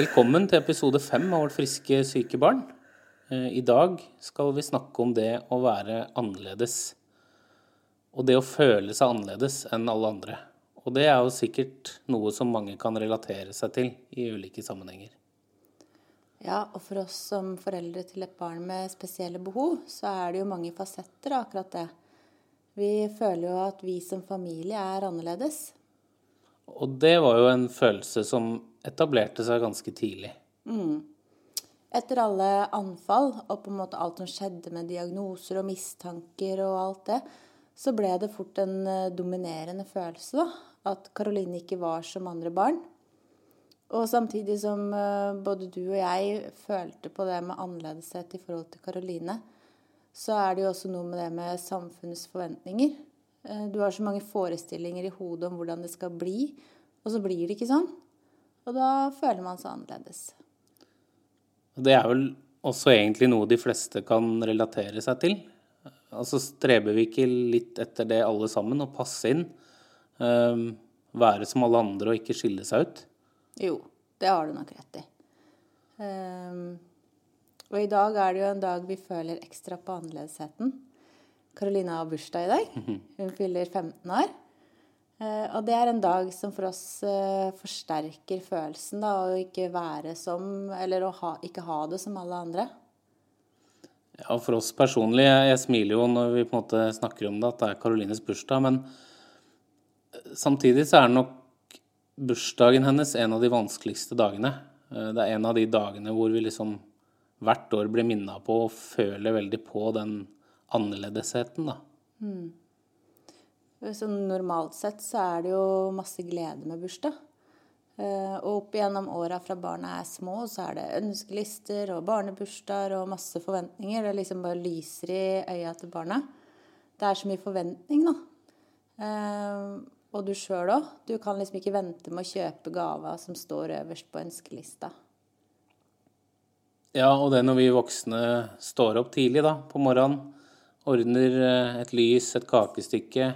Velkommen til episode fem av Vårt friske syke barn. Eh, I dag skal vi snakke om det å være annerledes. Og det å føle seg annerledes enn alle andre. Og det er jo sikkert noe som mange kan relatere seg til i ulike sammenhenger. Ja, og for oss som foreldre til et barn med spesielle behov, så er det jo mange fasetter av akkurat det. Vi føler jo at vi som familie er annerledes. Og det var jo en følelse som etablerte seg ganske tidlig. Mm. Etter alle anfall og på en måte alt som skjedde med diagnoser og mistanker og alt det, så ble det fort en eh, dominerende følelse da, at Karoline ikke var som andre barn. Og samtidig som eh, både du og jeg følte på det med annerledeshet i forhold til Karoline, så er det jo også noe med det med samfunnets forventninger. Eh, du har så mange forestillinger i hodet om hvordan det skal bli, og så blir det ikke sånn. Og da føler man seg annerledes. Det er vel også egentlig noe de fleste kan relatere seg til. Altså streber vi ikke litt etter det alle sammen, å passe inn? Um, være som alle andre og ikke skille seg ut? Jo, det har du nok rett i. Um, og i dag er det jo en dag vi føler ekstra på annerledesheten. Karoline har bursdag i dag. Hun fyller 15 år. Uh, og det er en dag som for oss uh, forsterker følelsen, da, å ikke være som Eller å ha, ikke ha det som alle andre. Ja, for oss personlig Jeg, jeg smiler jo når vi på en måte snakker om det, at det er Karolines bursdag. Men eh, samtidig så er nok bursdagen hennes en av de vanskeligste dagene. Det er en av de dagene hvor vi liksom hvert år blir minna på og føler veldig på den annerledesheten, da. Mm. Så normalt sett så er det jo masse glede med bursdag. Eh, og opp igjennom åra fra barna er små, så er det ønskelister og barnebursdager og masse forventninger. Det liksom bare lyser i øya til barna. Det er så mye forventning, da. Eh, og du sjøl òg. Du kan liksom ikke vente med å kjøpe gava som står øverst på ønskelista. Ja, og det når vi voksne står opp tidlig da, på morgenen, ordner eh, et lys, et kakestykke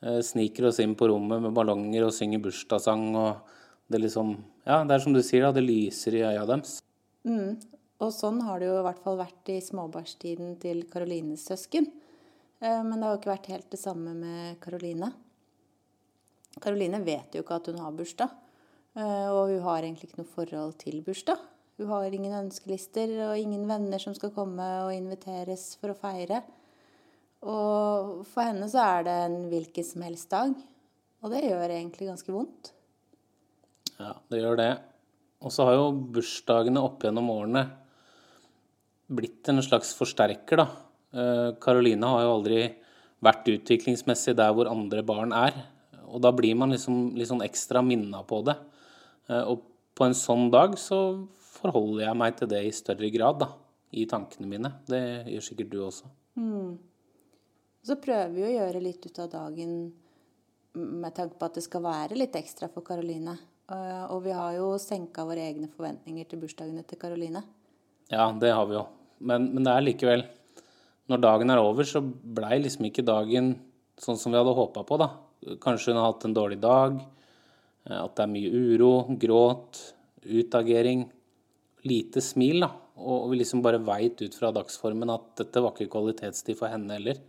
Eh, sniker oss inn på rommet med ballonger og synger bursdagssang. og Det liksom, ja, det er som du sier, da, det lyser i øya deres. Mm. Og sånn har det jo i hvert fall vært i småbarnstiden til Karolines søsken. Eh, men det har jo ikke vært helt det samme med Karoline. Karoline vet jo ikke at hun har bursdag. Og hun har egentlig ikke noe forhold til bursdag. Hun har ingen ønskelister og ingen venner som skal komme og inviteres for å feire. Og for henne så er det en hvilken som helst dag. Og det gjør egentlig ganske vondt. Ja, det gjør det. Og så har jo bursdagene opp gjennom årene blitt en slags forsterker, da. Karoline eh, har jo aldri vært utviklingsmessig der hvor andre barn er. Og da blir man liksom, liksom ekstra minna på det. Eh, og på en sånn dag så forholder jeg meg til det i større grad, da. I tankene mine. Det gjør sikkert du også. Mm. Så prøver vi å gjøre litt ut av dagen med tanke på at det skal være litt ekstra for Karoline. Eh, og vi har jo senka våre egne forventninger til bursdagene til Karoline. Ja, det har vi jo. Men, men, det er likevel Når dagen er over, så blei liksom ikke dagen sånn som vi hadde håpa på, da. Kanskje hun har hatt en dårlig dag. Eh, at det er mye uro, gråt, utagering. Lite smil, da. Og vi liksom bare veit ut fra dagsformen at dette var ikke kvalitetstid for henne heller.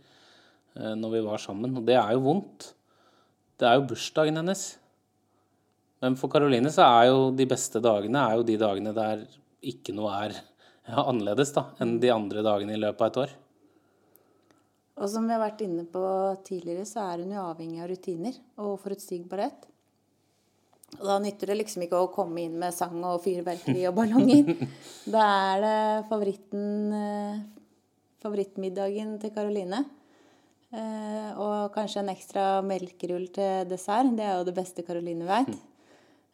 Eh, når vi var sammen. Og det er jo vondt. Det er jo bursdagen hennes. Men for Karoline så er jo de beste dagene er jo de dagene der ikke noe er ja, annerledes da, enn de andre dagene i løpet av et år. Og som vi har vært inne på tidligere, så er hun jo avhengig av rutiner og forutsigbarhet. Og da nytter det liksom ikke å komme inn med sang og fyrverkeri og ballonger. da er det favoritten, eh, favorittmiddagen til Karoline. Eh, og kanskje en ekstra melkerull til dessert. Det er jo det beste Karoline veit.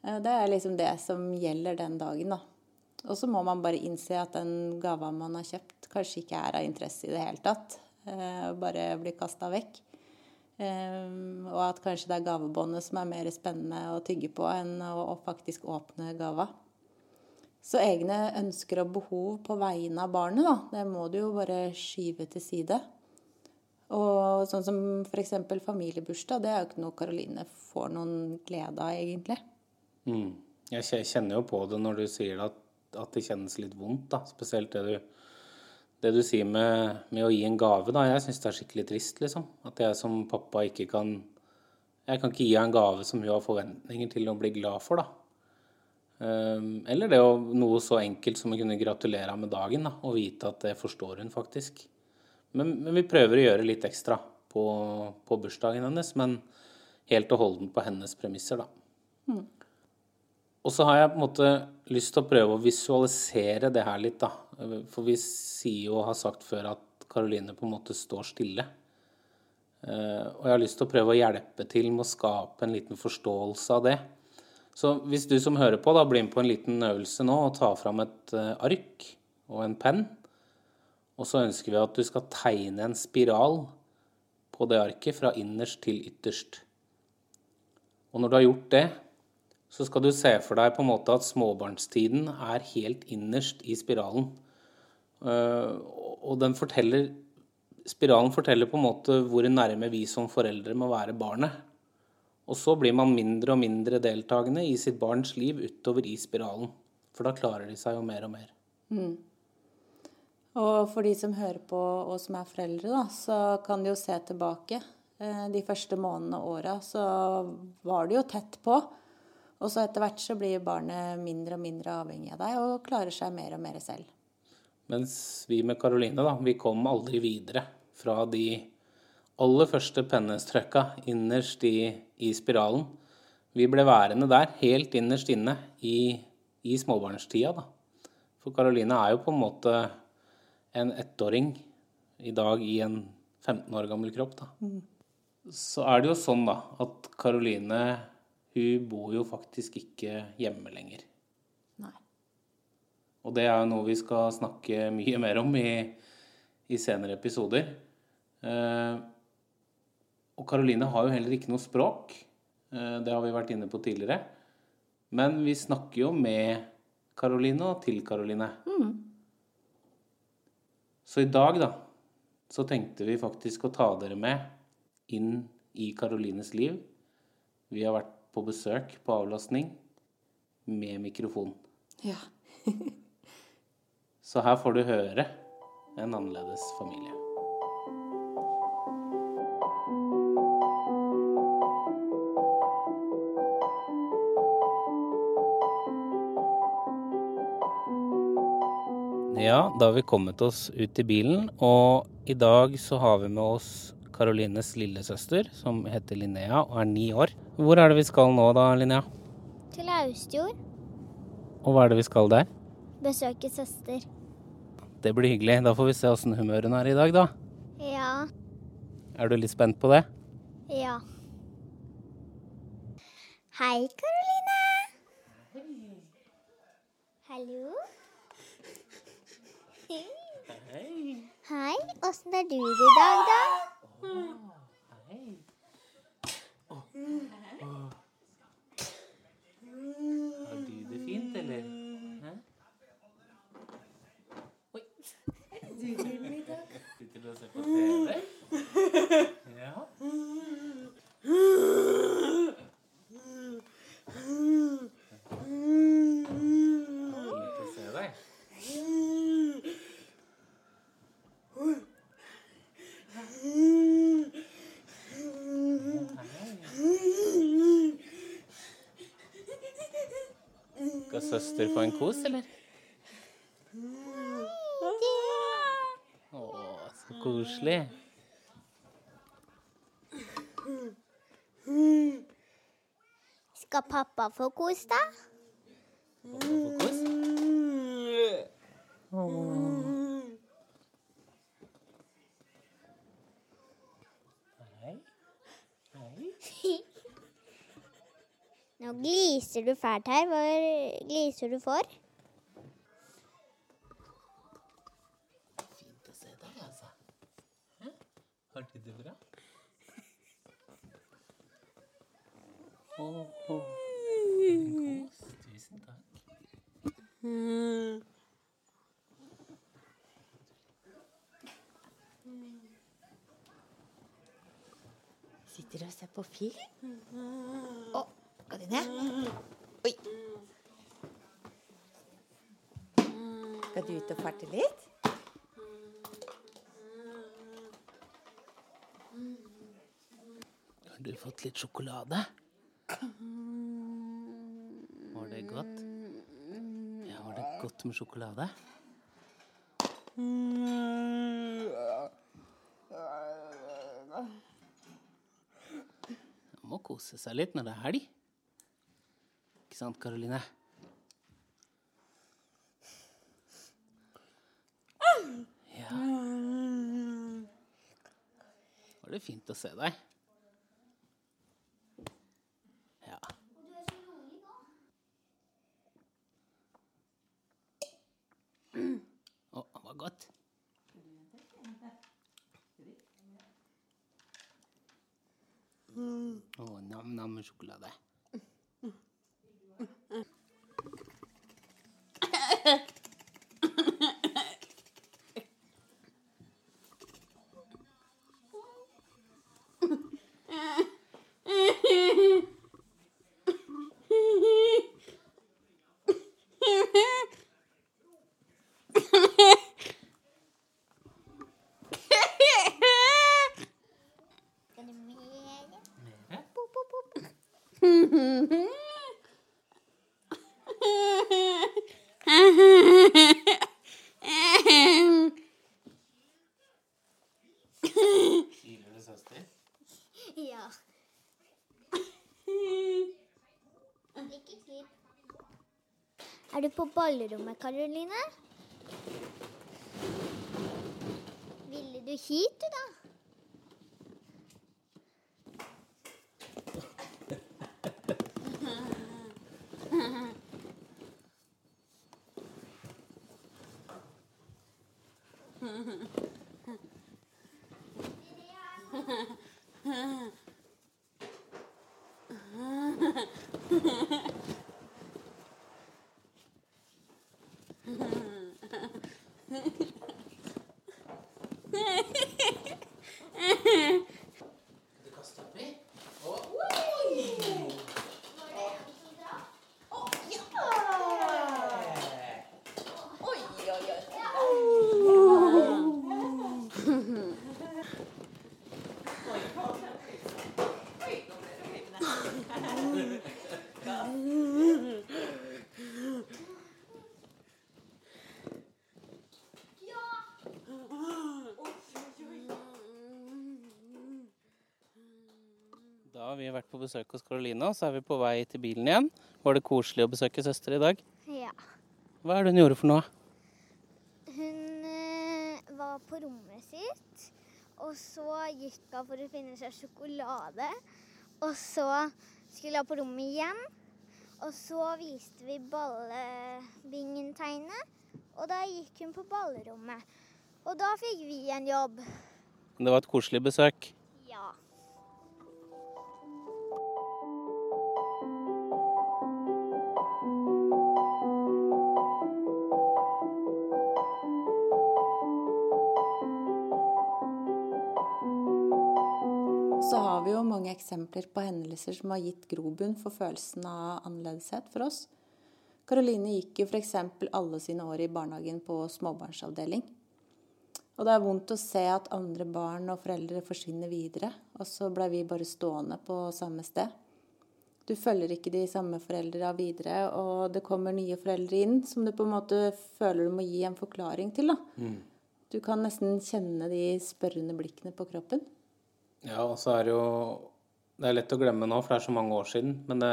Eh, det er liksom det som gjelder den dagen, da. Og så må man bare innse at den gava man har kjøpt, kanskje ikke er av interesse i det hele tatt. Eh, bare blir kasta vekk. Og at kanskje det er gavebåndet som er mer spennende å tygge på enn å faktisk åpne gava. Så egne ønsker og behov på vegne av barnet, da, det må du jo bare skyve til side. Og sånn som f.eks. familiebursdag, det er jo ikke noe Karoline får noen glede av, egentlig. Mm. Jeg kjenner jo på det når du sier at, at det kjennes litt vondt, da. Spesielt det du det du sier med, med, å gi en gave, da. Jeg syns det er skikkelig trist, liksom. At jeg som pappa ikke kan Jeg kan ikke gi henne en gave som hun har forventninger til å bli glad for, da. Um, eller det å noe så enkelt som å kunne gratulere henne med dagen, da. Og vite at det forstår hun faktisk. Men, men vi prøver å gjøre litt ekstra på, på, bursdagen hennes. Men helt og holdent på hennes premisser, da. Mm. Og så har jeg på en måte lyst til å prøve å visualisere det her litt, da. For vi sier jo og har sagt før at Karoline på en måte står stille. Eh, og jeg har lyst til å prøve å hjelpe til med å skape en liten forståelse av det. Så hvis du som hører på, da blir med på en liten øvelse nå og tar fram et eh, ark og en penn, og så ønsker vi at du skal tegne en spiral på det arket fra innerst til ytterst. Og når du har gjort det, så skal du se for deg på en måte at småbarnstiden er helt innerst i spiralen. Eh, og forteller Spiralen forteller på en måte hvor nærme vi som foreldre må være barnet. Og så blir man mindre og mindre deltakende i sitt barns liv utover i spiralen. For da klarer de seg jo mer og mer. Mm. Og for de som hører på og som er foreldre, da, så kan de jo se tilbake. Eh, de første månedene og åra så var det jo tett på. Og så etter hvert så blir barnet mindre og mindre avhengig av deg og klarer seg mer og mer selv. Mens vi med Karoline, da, vi kom aldri videre fra de aller første pennestrøkka innerst i, i, spiralen. Vi ble værende der, helt innerst inne i, i småbarnstida, da. For Karoline er jo på en måte en ettåring i dag i en 15 år gammel kropp, da. Mm. Så er det jo sånn, da, at Karoline hun bor jo faktisk ikke hjemme lenger. Nei. Og det er jo noe vi skal snakke mye mer om i, i senere episoder. Eh, og Karoline har jo heller ikke noe språk. Eh, det har vi vært inne på tidligere. Men vi snakker jo med Karoline og til Karoline. Mm. Så i dag, da, så tenkte vi faktisk å ta dere med inn i Karolines liv. Vi har vært på besøk på avlastning med mikrofon. Ja. Så her får du høre en annerledes familie. Ja, da har vi kommet oss ut i bilen, og i dag så har vi med oss Karolines lillesøster, som heter Linnea og er ni år. Hvor er det vi skal nå da, Linnea? Til Austjord. Og hva er det vi skal der? Besøke søster. Det blir hyggelig. Da får vi se åssen humøret er i dag, da. Ja. Er du litt spent på det? Ja. Hei, Karoline. Hallo. Hei. Åssen er du i dag, da? Har du det fint, eller? Hæ? Oi. Sitter du og ser på TV? Ja. Søster få en kos, eller? Å, så koselig. Skal pappa få kos, da? Pappa få kos? Nå gliser du fælt her. Hva gliser du for? Fint å se deg, altså. Hæ? Har du det bra? Oh, oh. Kos. Tusen takk. Sitter og ser på film? Ned? Oi. Skal du ut og farte litt? Har du fått litt sjokolade? Var det godt? Ja, var det godt med sjokolade? Man må kose seg litt når det er helg. Ikke sant, Karoline? Ja. Var det fint å se deg? Ja. Å, det var godt. Å, nam-nam med sjokolade. Skal du mer? Mere? Pop, pop, pop. Kiler det søster? Ja. Ikke kid. Er du på ballrommet, Karoline? Ville du hit, du, da? Du kaster oppi? Oi, oi, oi. Da har vi vært på besøk hos Karoline, og så er vi på vei til bilen igjen. Var det koselig å besøke søster i dag? Ja. Hva er det hun gjorde for noe? Hun eh, var på rommet sitt, og så gikk hun for å finne seg sjokolade. Og så skulle hun på rommet igjen, og så viste vi ballebingen-tegnet. Og da gikk hun på ballrommet. Og da fikk vi en jobb. Det var et koselig besøk. Ja. Eksempler på hendelser som har gitt grobunn for følelsen av annerledeshet for oss. Karoline gikk jo f.eks. alle sine år i barnehagen på småbarnsavdeling. Og det er vondt å se at andre barn og foreldre forsvinner videre, og så ble vi bare stående på samme sted. Du følger ikke de samme foreldra videre, og det kommer nye foreldre inn som du på en måte føler du må gi en forklaring til. da. Du kan nesten kjenne de spørrende blikkene på kroppen. Ja, og så er det jo Det er lett å glemme nå, for det er så mange år siden. Men det,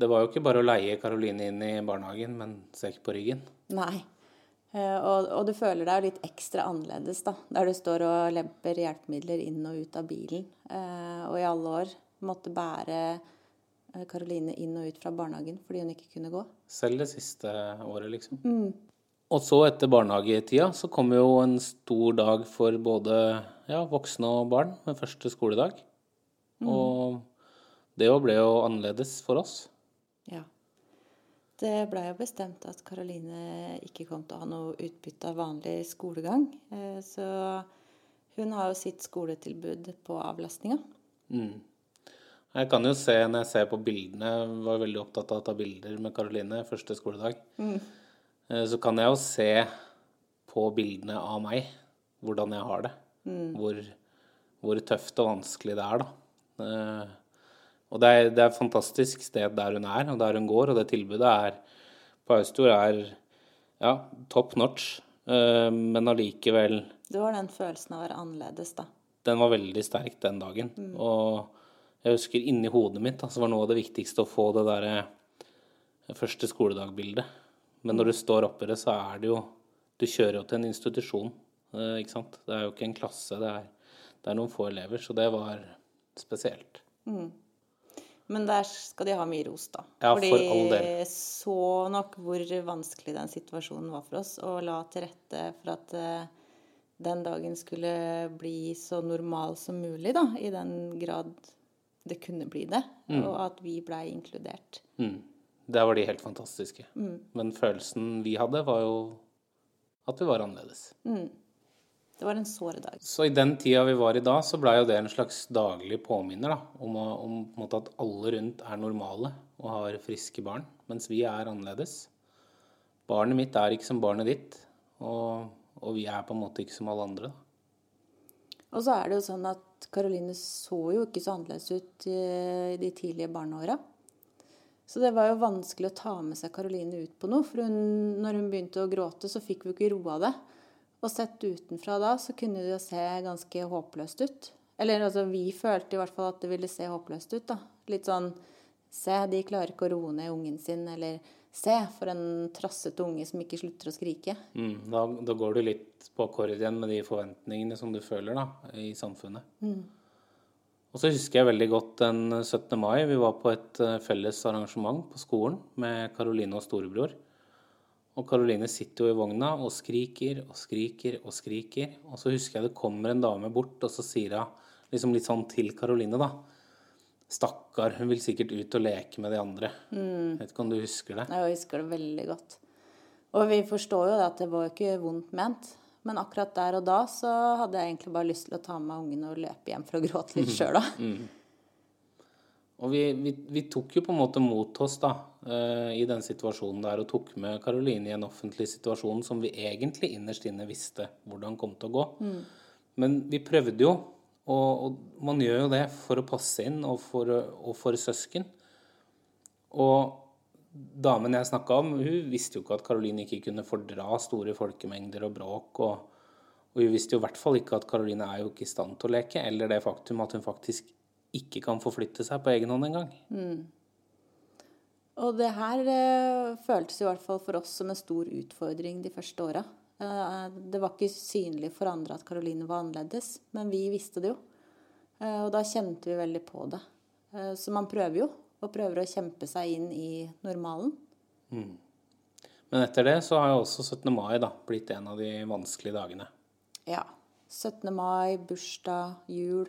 det var jo ikke bare å leie Karoline inn i barnehagen med en sekk på ryggen. Nei. Eh, Og, og du føler deg litt ekstra annerledes, da. Der du står og lemper hjelpemidler inn og ut av bilen. eh, Og i alle år måtte bære eh, Karoline inn og ut fra barnehagen fordi hun ikke kunne gå. Selv det siste året, liksom. Og så etter barnehagetida så kom jo en stor dag for både ja, voksne og barn med første skoledag. Og det jo ble jo annerledes for oss. Ja. Det blei jo bestemt at Karoline ikke kom til å ha noe utbytte av vanlig skolegang. Eh, Så hun har jo sitt skoletilbud på avlastninga. Jeg kan jo se når jeg ser på bildene, jeg var veldig opptatt av å ta bilder med Karoline første skoledag, Mm. så kan jeg jo se på bildene av meg hvordan jeg har det. Hvor, hvor tøft og vanskelig det er, da. Eh, Og det er, det er et fantastisk sted der hun er, og der hun går, og det tilbudet er på Austor er ja, top notch, eh, men allikevel Det var den følelsen av å være annerledes, da. den var veldig sterk den dagen. Og jeg husker inni hodet mitt da, så var noe av det viktigste å få det derre første skoledag-bildet. Men når du står oppi det, så er det jo Du kjører jo til en institusjon, eh, ikke sant. Det er jo ikke en klasse, det er, det er noen få elever. Så det var spesielt. Men der skal de ha mye ros, da. Ja, Fordi for all del. så nok hvor vanskelig den situasjonen var for oss, og la til rette for at eh, den dagen skulle bli så normal som mulig, da. I den grad det kunne bli det. Og at vi blei inkludert. Mm. Der var de helt fantastiske. Men følelsen vi hadde, var jo at vi var annerledes. Det var en såre dag. Så i den tida vi var i da, så blei jo det en slags daglig påminner da, om, om på at alle rundt er normale og har friske barn, mens vi er annerledes. Barnet mitt er ikke som barnet ditt, og, og vi er på en måte ikke som alle andre. Da. Og så er det jo sånn at Karoline så jo ikke så annerledes ut i de tidlige barneåra. Så det var jo vanskelig å ta med seg Karoline ut på noe. For hun, når hun begynte å gråte, så fikk vi ikke roa det. Og sett utenfra da, så kunne det jo se ganske håpløst ut. Eller altså, vi følte i hvert fall at det ville se håpløst ut, da. Litt sånn Se, de klarer ikke å roe ned ungen sin. Eller se, for en trassete unge som ikke slutter å skrike. Mm, da, da går du litt på akkord igjen med de forventningene som du føler da, i samfunnet. Og så husker jeg veldig godt den 17. mai. Vi var på et eh, felles arrangement på skolen med Caroline og storebror. Og Karoline sitter jo i vogna og skriker og skriker og skriker. Og så husker jeg det kommer en dame bort, og så sier hun liksom litt sånn til Karoline, da. Stakkar, hun vil sikkert ut og leke med de andre. Vet ikke om du husker det? Jeg husker det veldig godt. Og vi forstår jo det at det var ikke vondt ment. Men akkurat der og da så hadde jeg egentlig bare lyst til å ta med meg ungen og løpe hjem for å gråte litt sjøl, da. Og vi, vi, vi tok jo på en måte mot oss da, eh, i den situasjonen der, og tok med Karoline i en offentlig situasjon som vi egentlig innerst inne visste hvordan kom til å gå. Men vi prøvde jo, og, og man gjør jo det for å passe inn og for, og for søsken. Og damen jeg snakka om, hun visste jo ikke at Karoline ikke kunne fordra store folkemengder og bråk. Og, og hun visste jo i hvert fall ikke at Karoline er jo ikke i stand til å leke, eller det faktum at hun faktisk ikke kan forflytte seg på egen hånd engang. Og det her eh, føltes i hvert fall for oss som en stor utfordring de første åra. Eh, det var ikke synlig for andre at Karoline var annerledes, men vi visste det jo. Eh, og da kjente vi veldig på det. Eh, så man prøver jo, og prøver å kjempe seg inn i normalen. Men etter det så har jo også 17. mai da, blitt en av de vanskelige dagene. Ja. 17. mai, bursdag, jul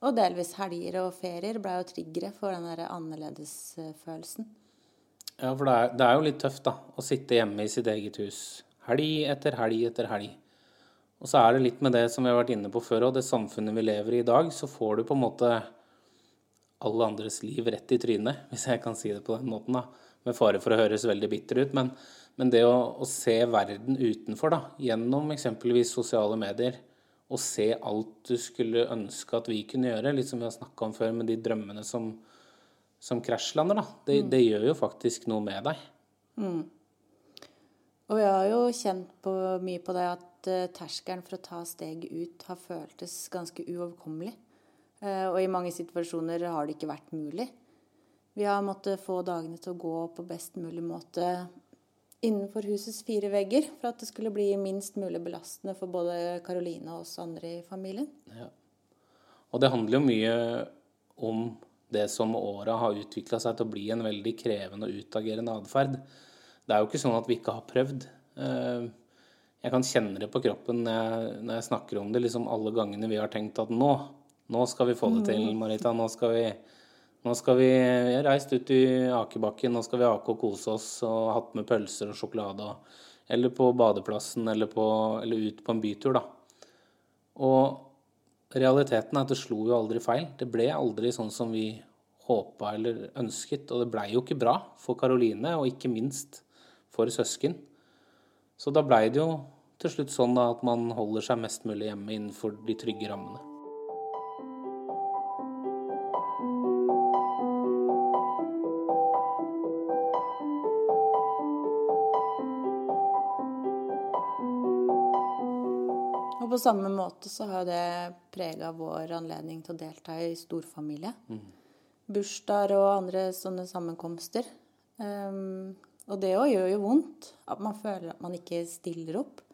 og delvis helger og ferier ble jo triggere for den der annerledesfølelsen. Ja, for det er, det er jo litt tøft da, å sitte hjemme i sitt eget hus helg etter helg etter helg. Og så er det litt med det som vi har vært inne på før, og det samfunnet vi lever i i dag, så får du på en måte alle andres liv rett i trynet, hvis jeg kan si det på den måten. da. Med fare for å høres veldig bitter ut. Men, men det å, å se verden utenfor, da, gjennom eksempelvis sosiale medier, og se alt du skulle ønske at vi kunne gjøre, litt som vi har snakka om før, med de drømmene som, som krasjlander, da. Det, det gjør jo faktisk noe med deg. Og jeg har jo kjent på, mye på det at uh, terskelen for å ta steg ut har føltes ganske uoverkommelig. Uh, og i mange situasjoner har det ikke vært mulig. Vi har måttet få dagene til å gå på best mulig måte innenfor husets fire vegger for at det skulle bli minst mulig belastende for både Karoline og oss andre i familien. Og det handler jo mye om det som med åra har utvikla seg til å bli en veldig krevende og utagerende atferd. Det er jo ikke sånn at vi ikke har prøvd. Eh, jeg kan kjenne det på kroppen når jeg, når jeg snakker om det, liksom alle gangene vi har tenkt at nå, nå skal vi få det til, mm. Marita. Nå skal vi nå skal vi Vi har reist ut i akebakken, nå skal vi ake og kose oss og hatt med pølser og sjokolade. Eller på badeplassen, eller, på, eller ut på en bytur, da. Og realiteten er at det slo jo aldri feil. Det ble aldri sånn som vi håpa eller ønsket. Og det blei jo ikke bra for Karoline, og ikke minst for søsken. Så da blei det jo til slutt sånn at man holder seg mest mulig hjemme innenfor de trygge rammene. Og på samme måte så har det prega vår anledning til å delta i storfamilie. Mm. Bursdager og andre sånne sammenkomster. Um, og det òg gjør jo vondt. At man føler at man ikke stiller opp.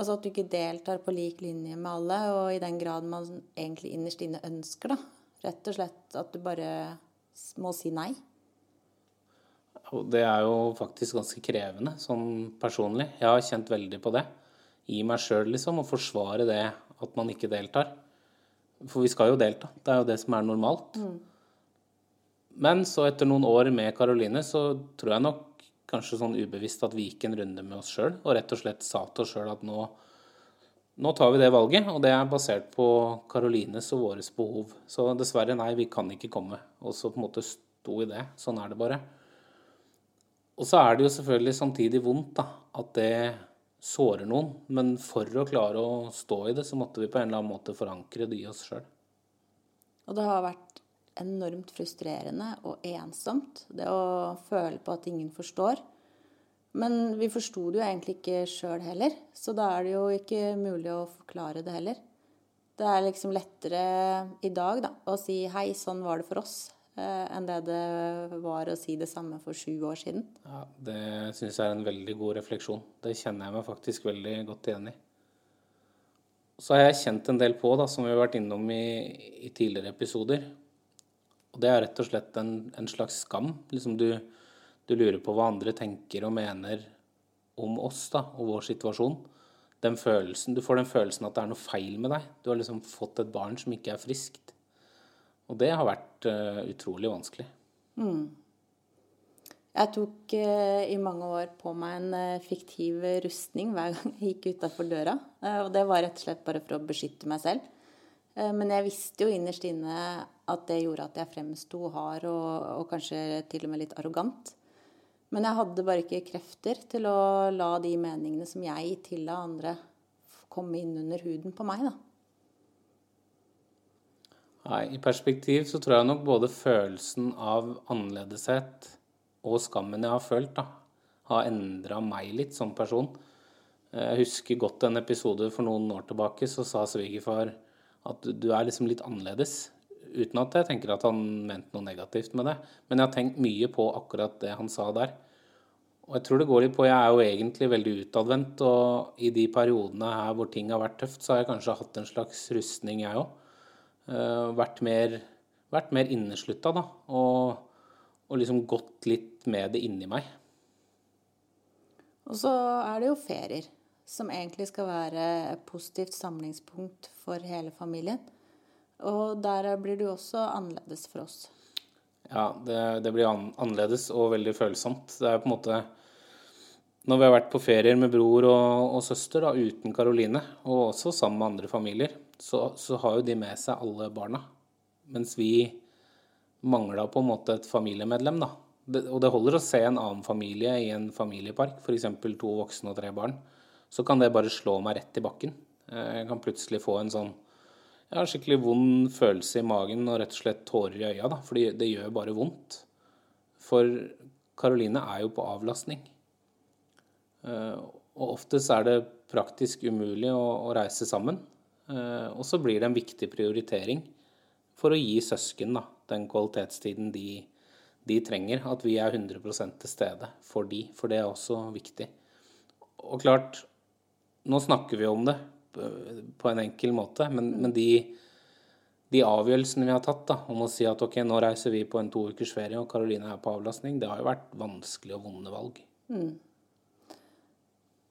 Altså at du ikke deltar på lik linje med alle, og i den grad man egentlig innerst inne ønsker, da. Rett og slett at du bare må si nei. Og det er jo faktisk ganske krevende sånn personlig. Jeg har kjent veldig på det. I meg sjøl, liksom, og forsvare det at man ikke deltar. For vi skal jo delta. Det er jo det som er normalt. Mm. Men så etter noen år med Karoline, så tror jeg nok kanskje sånn ubevisst at vi gikk en runde med oss sjøl og rett og slett sa til oss sjøl at nå, nå, tar vi det valget, og det er basert på Karolines og våres behov. Så dessverre, nei, vi kan ikke komme. Og så på en måte sto i det. Sånn er det bare. Og så er det jo selvfølgelig samtidig vondt da, at det sårer noen. Men for å klare å stå i det, så måtte vi på en eller annen måte forankre det i oss sjøl. Og det har vært enormt frustrerende og ensomt. Det å føle på at ingen forstår. Men vi forsto det jo egentlig ikke sjøl heller, så da er det jo ikke mulig å forklare det heller. Det er liksom lettere i dag da, å si 'hei, sånn var det for oss', enn det det var å si det samme for sju år siden. Ja, Det syns jeg er en veldig god refleksjon. Det kjenner jeg meg faktisk veldig godt igjen i. Så har jeg kjent en del på, da, som vi har vært innom i, i tidligere episoder, og det er rett og slett en, en slags skam. Liksom du, du, lurer på hva andre tenker og mener om oss da, og vår situasjon. Den følelsen, du får den følelsen at det er noe feil med deg. Du har liksom fått et barn som ikke er friskt. Og det har vært uh, utrolig vanskelig. Mm. Jeg tok uh, i mange år på meg en uh, fiktiv rustning hver gang jeg gikk utafor døra. og det var rett og slett bare for å beskytte meg selv. Eh, men jeg visste jo innerst inne at det gjorde at jeg fremsto hard og, og, kanskje til og med litt arrogant. Men jeg hadde bare ikke krefter til å la de meningene som jeg tilla andre, komme inn under huden på meg, da. Nei, I perspektiv så tror jeg nok både følelsen av annerledeshet og skammen jeg har følt, da, har endra meg litt som person. Jeg husker godt en episode for noen år tilbake, så sa svigerfar at du er liksom litt annerledes. Uten at jeg tenker at han mente noe negativt med det. Men jeg har tenkt mye på akkurat det han sa der. Og jeg tror det går litt på Jeg er jo egentlig veldig utadvendt, og i de periodene her hvor ting har vært tøft, så har jeg kanskje hatt en slags rustning, jeg òg. Eh, vært mer, vært mer inneslutta, da. Og, og liksom gått litt med det inni meg. Og så er det jo ferier som egentlig skal være et positivt samlingspunkt for hele familien. Og der blir det jo også annerledes for oss. Ja, det, det blir annerledes og veldig følsomt. Det er på en måte Når vi har vært på ferier med bror og, og søster da, uten Karoline, og også sammen med andre familier, så, så har jo de med seg alle barna. Mens vi mangla på en måte et familiemedlem, da. Det, og det holder å se en annen familie i en familiepark, f.eks. to voksne og tre barn så kan det bare slå meg rett i bakken. Jeg kan plutselig få en sånn jeg har skikkelig vond følelse i magen og rett og slett tårer i øya, da, fordi det gjør bare vondt. For Karoline er jo på avlastning. Eh, og oftest er det praktisk umulig å, å reise sammen. Eh, og så blir det en viktig prioritering for å gi søsken da, den kvalitetstiden de, de trenger. At vi er 100 til stede for de, for det er også viktig. Og klart, nå snakker vi om det på en enkel måte, men, men de, de avgjørelsene vi har tatt da, om å si at ok, nå reiser vi på en to ukers ferie, og Karoline er på avlastning, det har jo vært vanskelige og vonde valg.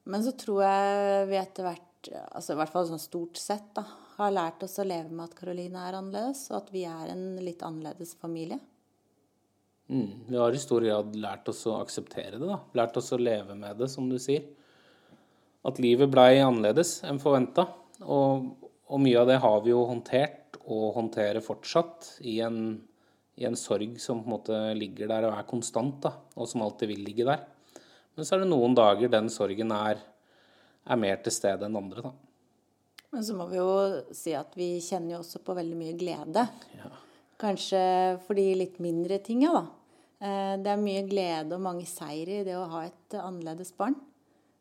Men så tror jeg vi etter hvert, altså i hvert fall sånn stort sett, da, har lært oss å leve med at Karoline er annerledes, og at vi er en litt annerledes familie. Mm. Vi har i stor grad lært oss å akseptere det, da. Lært oss å leve med det, som du sier. At livet blei annerledes enn forventa. Og, og mye av det har vi jo håndtert, og håndterer fortsatt, i en, i en sorg som på en måte ligger der og er konstant, da. Og som alltid vil ligge der. Men så er det noen dager den sorgen er, er mer til stede enn andre, da. Men så må vi jo si at vi kjenner jo også på veldig mye glede. Ja. Kanskje for de litt mindre tinga, da. Eh, Det er mye glede og mange seire i det å ha et annerledes barn.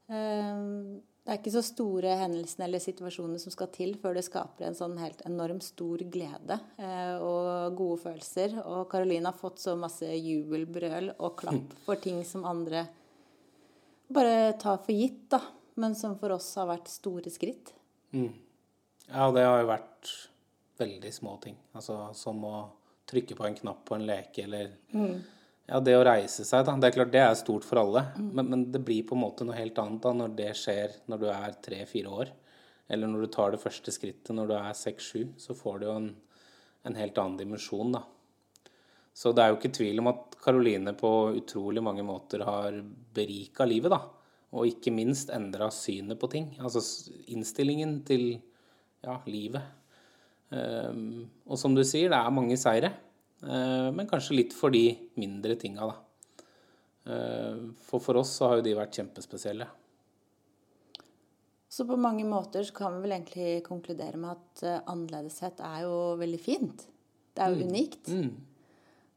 Eh, Det er ikke så store hendelsene eller situasjoner som skal til før det skaper en sånn helt enormt stor glede eh, og gode følelser. Og Karoline har fått så masse jubelbrøl og klapp for ting som andre bare tar for gitt, da. Men som for oss har vært store skritt. Ja, det har jo vært veldig små ting. Altså som å trykke på en knapp på en leke, eller Ja, det å reise seg, da. Det er klart det er stort for alle. Men, men det blir på en måte noe helt annet da når det skjer når du er tre-fire år. Eller når du tar det første skrittet når du er seks-sju. Så får du jo en, en helt annen dimensjon, da. Så det er jo ikke tvil om at Karoline på utrolig mange måter har berika livet, da. Og ikke minst endra synet på ting. Altså innstillingen til ja, livet. Ehm, og som du sier, det er mange seire. eh, men kanskje litt for de mindre tinga, da. Eh, for for oss så har jo de vært kjempespesielle. Så på mange måter så kan vi vel egentlig konkludere med at eh, annerledeshet er jo veldig fint. Det er jo unikt.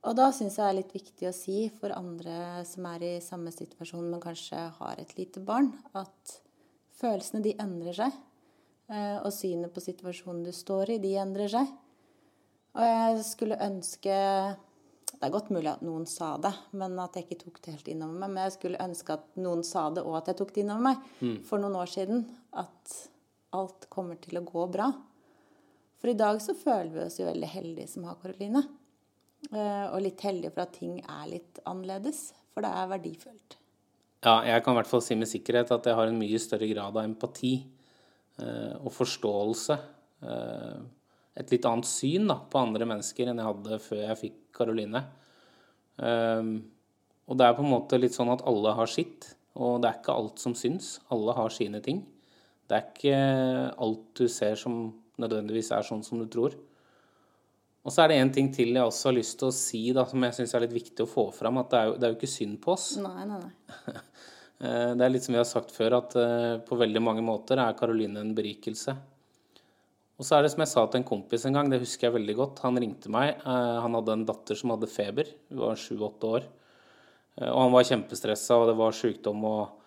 Og da syns jeg det er litt viktig å si for andre som er i samme situasjon, men kanskje har et lite barn, at følelsene de endrer seg. eh, Og synet på situasjonen du står i, de endrer seg. Og jeg skulle ønske Det er godt mulig at noen sa det, men at jeg ikke tok det helt innover meg. Men jeg skulle ønske at noen sa det, og at jeg tok det innover meg for noen år siden. At alt kommer til å gå bra. For i dag så føler vi oss jo veldig heldige som har Karoline. Eh, Og litt heldig for at ting er litt annerledes. For det er verdifullt. Ja, jeg kan i hvert fall si med sikkerhet at jeg har en mye større grad av empati eh, og forståelse. Eh, et litt annet syn da, på andre mennesker enn jeg hadde før jeg fikk Karoline. Eh, og det er på en måte litt sånn at alle har sitt, og det er ikke alt som syns. Alle har sine ting. Det er ikke alt du ser som nødvendigvis er sånn som du tror. Og så er det en ting til jeg også har lyst til å si, da, som jeg syns er litt viktig å få fram. At det er jo, det er jo ikke synd på oss. Nei, nei, nei. Eh, Det er litt som vi har sagt før, at eh, på veldig mange måter er Karoline en berikelse. Og så er det som jeg sa til en kompis en gang, det husker jeg veldig godt. Han ringte meg. eh, Han hadde en datter som hadde feber. Hun var sju-åtte år. Og han var kjempestressa, og det var sykdom. Og,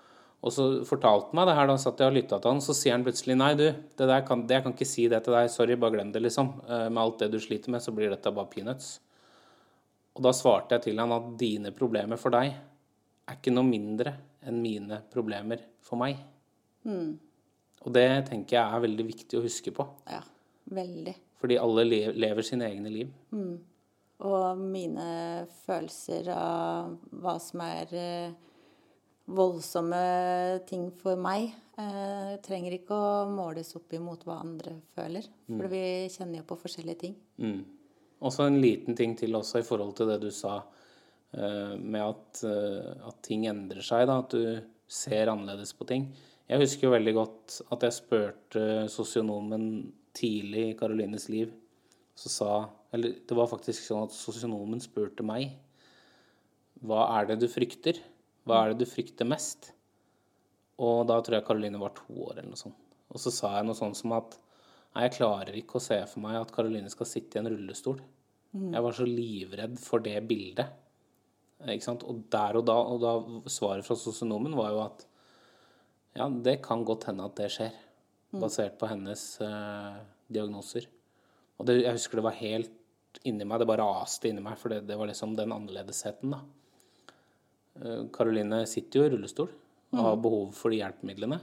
og så fortalte han meg det her, da satt jeg og lytta til han, så sier han plutselig nei, du, det der kan, det, jeg kan ikke si det til deg. Sorry, bare glem det, liksom. Eh, Med alt det du sliter med, så blir dette bare peanuts. Og da svarte jeg til han at dine problemer for deg er ikke noe mindre enn mine problemer for meg. Og det tenker jeg er veldig viktig å huske på. Ja, veldig. Fordi alle lever sine egne liv. Og mine følelser av hva som er eh, voldsomme ting for meg, eh, trenger ikke å måles opp imot hva andre føler. For vi kjenner jo på forskjellige ting. Mm. Og så en liten ting til også i forhold til det du sa eh, med at, eh, at ting endrer seg, da, at du ser annerledes på ting. Jeg husker jo veldig godt at jeg spurte sosionomen tidlig i Karolines liv. Så sa Eller det var faktisk sånn at sosionomen spurte meg hva er det du frykter? Hva er det du frykter mest? Og da tror jeg Karoline var to år eller noe sånt. Og så sa jeg noe sånt som at nei, jeg klarer ikke å se for meg at Karoline skal sitte i en rullestol. Jeg var så livredd for det bildet. Ikke sant? Og der og da, og da svaret fra sosionomen var jo at ja, det kan godt hende at det skjer. Basert på hennes eh, diagnoser. Og det, jeg husker det var helt inni meg, det bare raste inni meg, for det, det var liksom den annerledesheten, da. Eh, Karoline sitter jo i rullestol og har behov for de hjelpemidlene.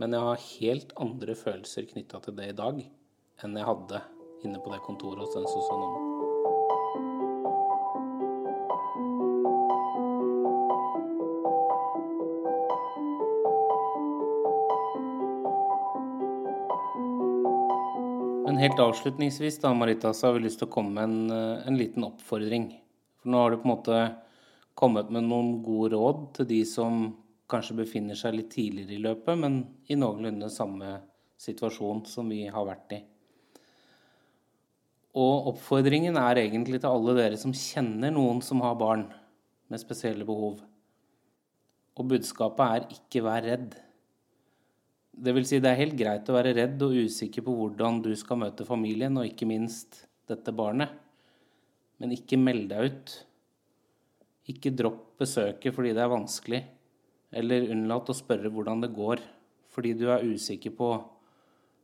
Men jeg har helt andre følelser knytta til det i dag enn jeg hadde inne på det kontoret hos den sosionomen. Men helt avslutningsvis da, Marita, så har vi lyst til å komme med en, eh, en liten oppfordring. For nå har du på en måte kommet med noen gode råd til de som kanskje befinner seg litt tidligere i løpet, men i noenlunde samme situasjon som vi har vært i. Og oppfordringen er egentlig til alle dere som kjenner noen som har barn med spesielle behov. Og budskapet er ikke vær redd. Det vil si, det er helt greit å være redd og usikker på hvordan du skal møte familien, og ikke minst dette barnet. Men ikke meld deg ut. Ikke dropp besøket fordi det er vanskelig. Eller unnlat å spørre hvordan det går fordi du er usikker på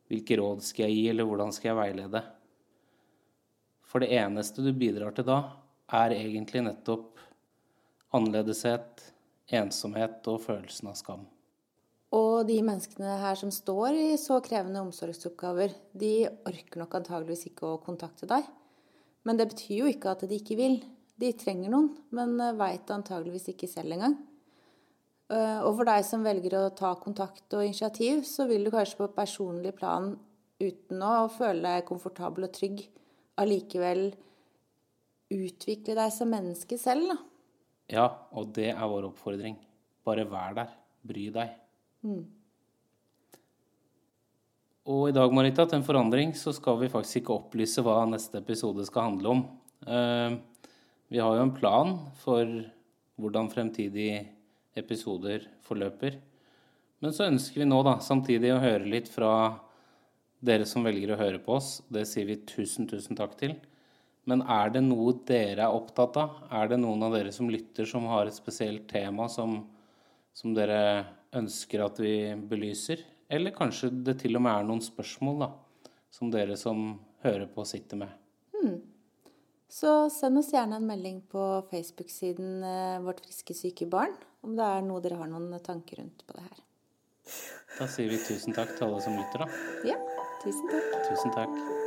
hvilke råd skal jeg gi, eller hvordan skal jeg veilede. For det eneste du bidrar til da, er egentlig nettopp annerledeshet, ensomhet og følelsen av skam. Og de menneskene her som står i så krevende omsorgsoppgaver, de orker nok antageligvis ikke å kontakte deg. Men det betyr jo ikke at de ikke vil. De trenger noen, men veit antageligvis ikke selv engang. Eh, og for deg som velger å ta kontakt og initiativ, så vil du kanskje på personlig plan, uten å føle deg komfortabel og trygg, allikevel utvikle deg som menneske selv, da. Ja, og det er vår oppfordring. Bare vær der. Bry deg. Mm. Og i dag, Marita, til en forandring, så skal vi faktisk ikke opplyse hva neste episode skal handle om. Eh, vi har jo en plan for hvordan fremtidige episoder forløper. Men så ønsker vi nå da samtidig å høre litt fra dere som velger å høre på oss. Det sier vi tusen, tusen takk til. Men er det noe dere er opptatt av? Er det noen av dere som lytter, som har et spesielt tema som, som dere ønsker at vi belyser? Eller kanskje det til og med er noen spørsmål da, som dere som hører på, sitter med. Så send oss gjerne en melding på Facebook-siden eh, Vårt friske syke barn om det er noe dere har noen tanker rundt på det her. Da sier vi tusen takk til alle som lytter, da. Ja, tusen takk. Tusen takk.